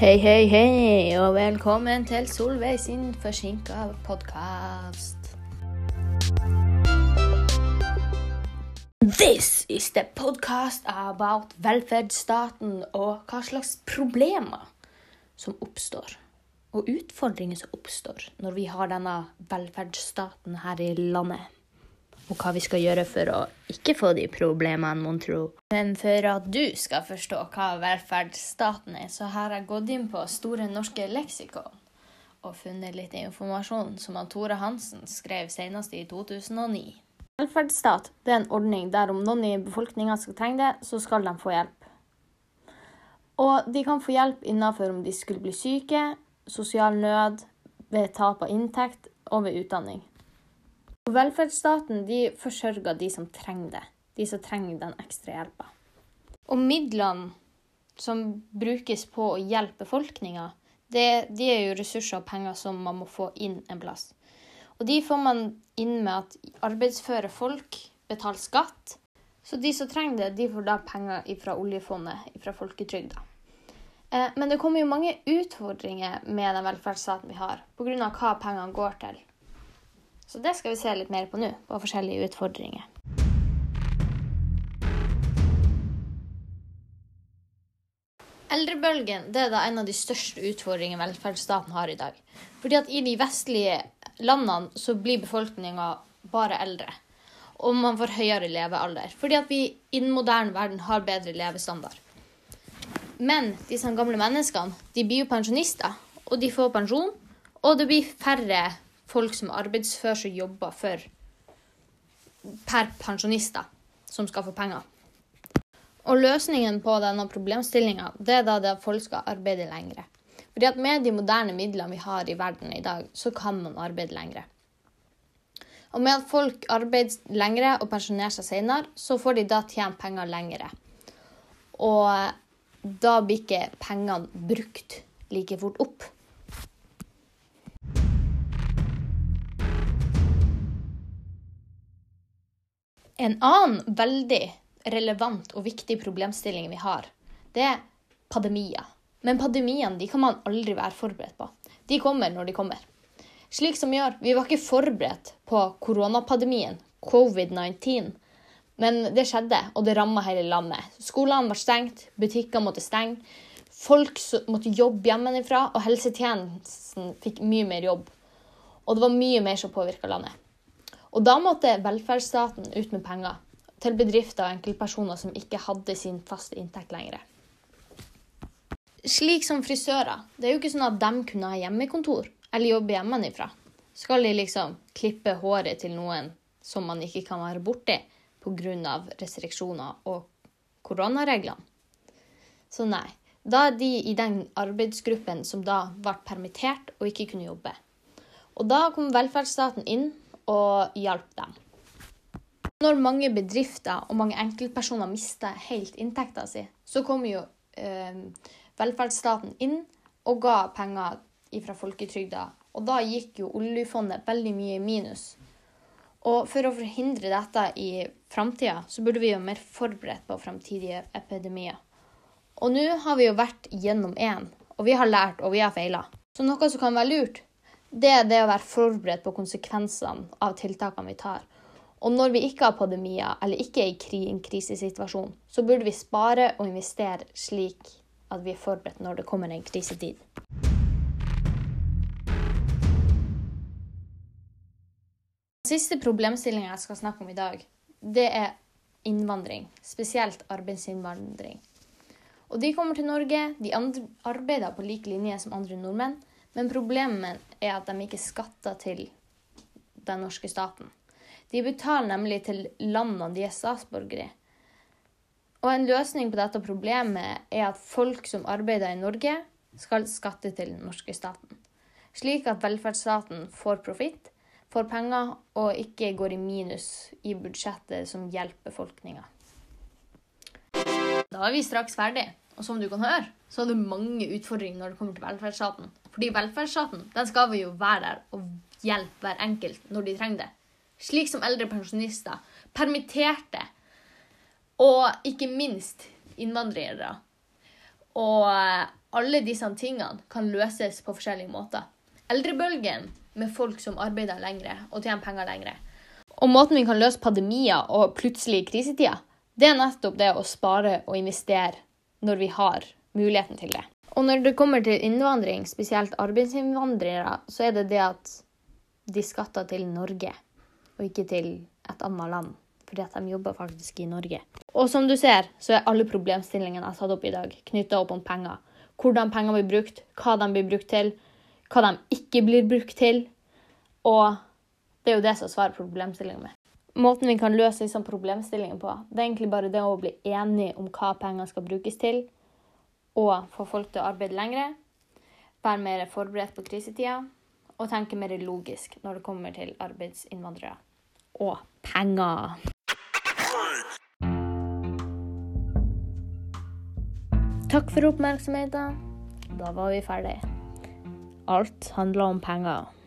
Hei, hei, hei, og velkommen til Solveig sin forsinka podkast. This is the podcast about velferdsstaten og hva slags problemer som oppstår. Og utfordringer som oppstår når vi har denne velferdsstaten her i landet. Og hva vi skal gjøre for å ikke få de problemene, mon tro. Men for at du skal forstå hva velferdsstaten er, så har jeg gått inn på Store norske leksikon og funnet litt informasjon som han Tore Hansen skrev senest i 2009. Velferdsstat det er en ordning der om noen i befolkninga skal trenge det, så skal de få hjelp. Og de kan få hjelp innenfor om de skulle bli syke, sosial nød, ved tap av inntekt og ved utdanning. Og velferdsstaten de forsørger de som trenger det. De som trenger den ekstra hjelpa. Og midlene som brukes på å hjelpe befolkninga, de er jo ressurser og penger som man må få inn en plass. Og de får man inn med at arbeidsføre folk betaler skatt. Så de som trenger det, de får da penger fra oljefondet, fra folketrygda. Eh, men det kommer jo mange utfordringer med den velferdsstaten vi har, pga. hva pengene går til. Så det skal vi se litt mer på nå, på forskjellige utfordringer. Eldrebølgen det er da en av de største utfordringene velferdsstaten har i dag. Fordi at i de vestlige landene så blir befolkninga bare eldre. Og man får høyere levealder. Fordi at vi i den moderne verden har bedre levestandard. Men disse gamle menneskene de blir jo pensjonister, og de får pensjon. Og det blir færre folk som er arbeidsfør som jobber for per pensjonister, som skal få penger. Og løsningen på denne problemstillinga er da at folk skal arbeide lengre. Fordi at med de moderne midlene vi har i verden i dag, så kan man arbeide lengre. Og med at folk arbeider lengre og pensjonerer seg senere, så får de da tjent penger lengre. Og da blir ikke pengene brukt like fort opp. En annen veldig relevant og viktig problemstilling vi har, det er pandemier. Men pandemiene de kan man aldri være forberedt på. De kommer når de kommer. Slik som gjør, Vi var ikke forberedt på koronapandemien, covid-19. Men det skjedde, og det ramma hele landet. Skolene var stengt, butikker måtte stenge. Folk måtte jobbe hjemmefra, og helsetjenesten fikk mye mer jobb. Og det var mye mer som påvirka landet. Og da måtte velferdsstaten ut med penger til bedrifter og enkeltpersoner som ikke hadde sin faste inntekt lenger. Slik som frisører. Det er jo ikke sånn at de kunne ha hjemmekontor eller jobbe hjemmefra. Skal de liksom klippe håret til noen som man ikke kan være borti pga. restriksjoner og koronareglene? Så nei. Da er de i den arbeidsgruppen som da ble permittert og ikke kunne jobbe. Og da kom velferdsstaten inn og hjalp dem. Når mange bedrifter og mange enkeltpersoner mister helt inntekta si, så kommer jo eh, velferdsstaten inn og ga penger fra folketrygda. Og da gikk jo oljefondet veldig mye i minus. Og for å forhindre dette i framtida, så burde vi være mer forberedt på framtidige epidemier. Og nå har vi jo vært gjennom én, og vi har lært og vi har feila. Så noe som kan være lurt, det er det å være forberedt på konsekvensene av tiltakene vi tar. Og når vi ikke har pandemier eller ikke er i en krisesituasjon, så burde vi spare og investere slik at vi er forberedt når det kommer en krisetid. Den siste problemstillinga jeg skal snakke om i dag, det er innvandring. Spesielt arbeidsinnvandring. Og De kommer til Norge, de arbeider på lik linje som andre nordmenn, men problemet er at de ikke skatter til den norske staten. De betaler nemlig til landene de er statsborgere i. Og en løsning på dette problemet er at folk som arbeider i Norge, skal skatte til den norske staten. Slik at velferdsstaten får profitt, får penger og ikke går i minus i budsjettet som hjelper befolkninga. Da er vi straks ferdig. Og som du kan høre, så er det mange utfordringer når det kommer til velferdsstaten. Fordi velferdsstaten den skal vi jo være der og hjelpe hver enkelt når de trenger det slik som eldre pensjonister, permitterte og ikke minst innvandrere. Og alle disse tingene kan løses på forskjellige måter. Eldrebølgen med folk som arbeider lengre og tjener penger lengre. Og måten vi kan løse pandemier og plutselig krisetider, det er nettopp det å spare og investere når vi har muligheten til det. Og når det kommer til innvandring, spesielt arbeidsinnvandrere, så er det det at de skatter til Norge, og ikke til et annet land. Fordi at de jobber faktisk i Norge. Og som du ser, så er alle problemstillingene jeg har tatt opp i dag, knytta opp om penger. Hvordan penger blir brukt, hva de blir brukt til, hva de ikke blir brukt til. Og det er jo det som svarer problemstillingen med. Måten vi kan løse disse problemstillingene på, det er egentlig bare det å bli enige om hva penger skal brukes til, og få folk til å arbeide lengre, være mer forberedt på krisetida og tenke mer logisk når det kommer til arbeidsinnvandrere og penger. Takk for oppmerksomheten. Da var vi ferdig. Alt handler om penger.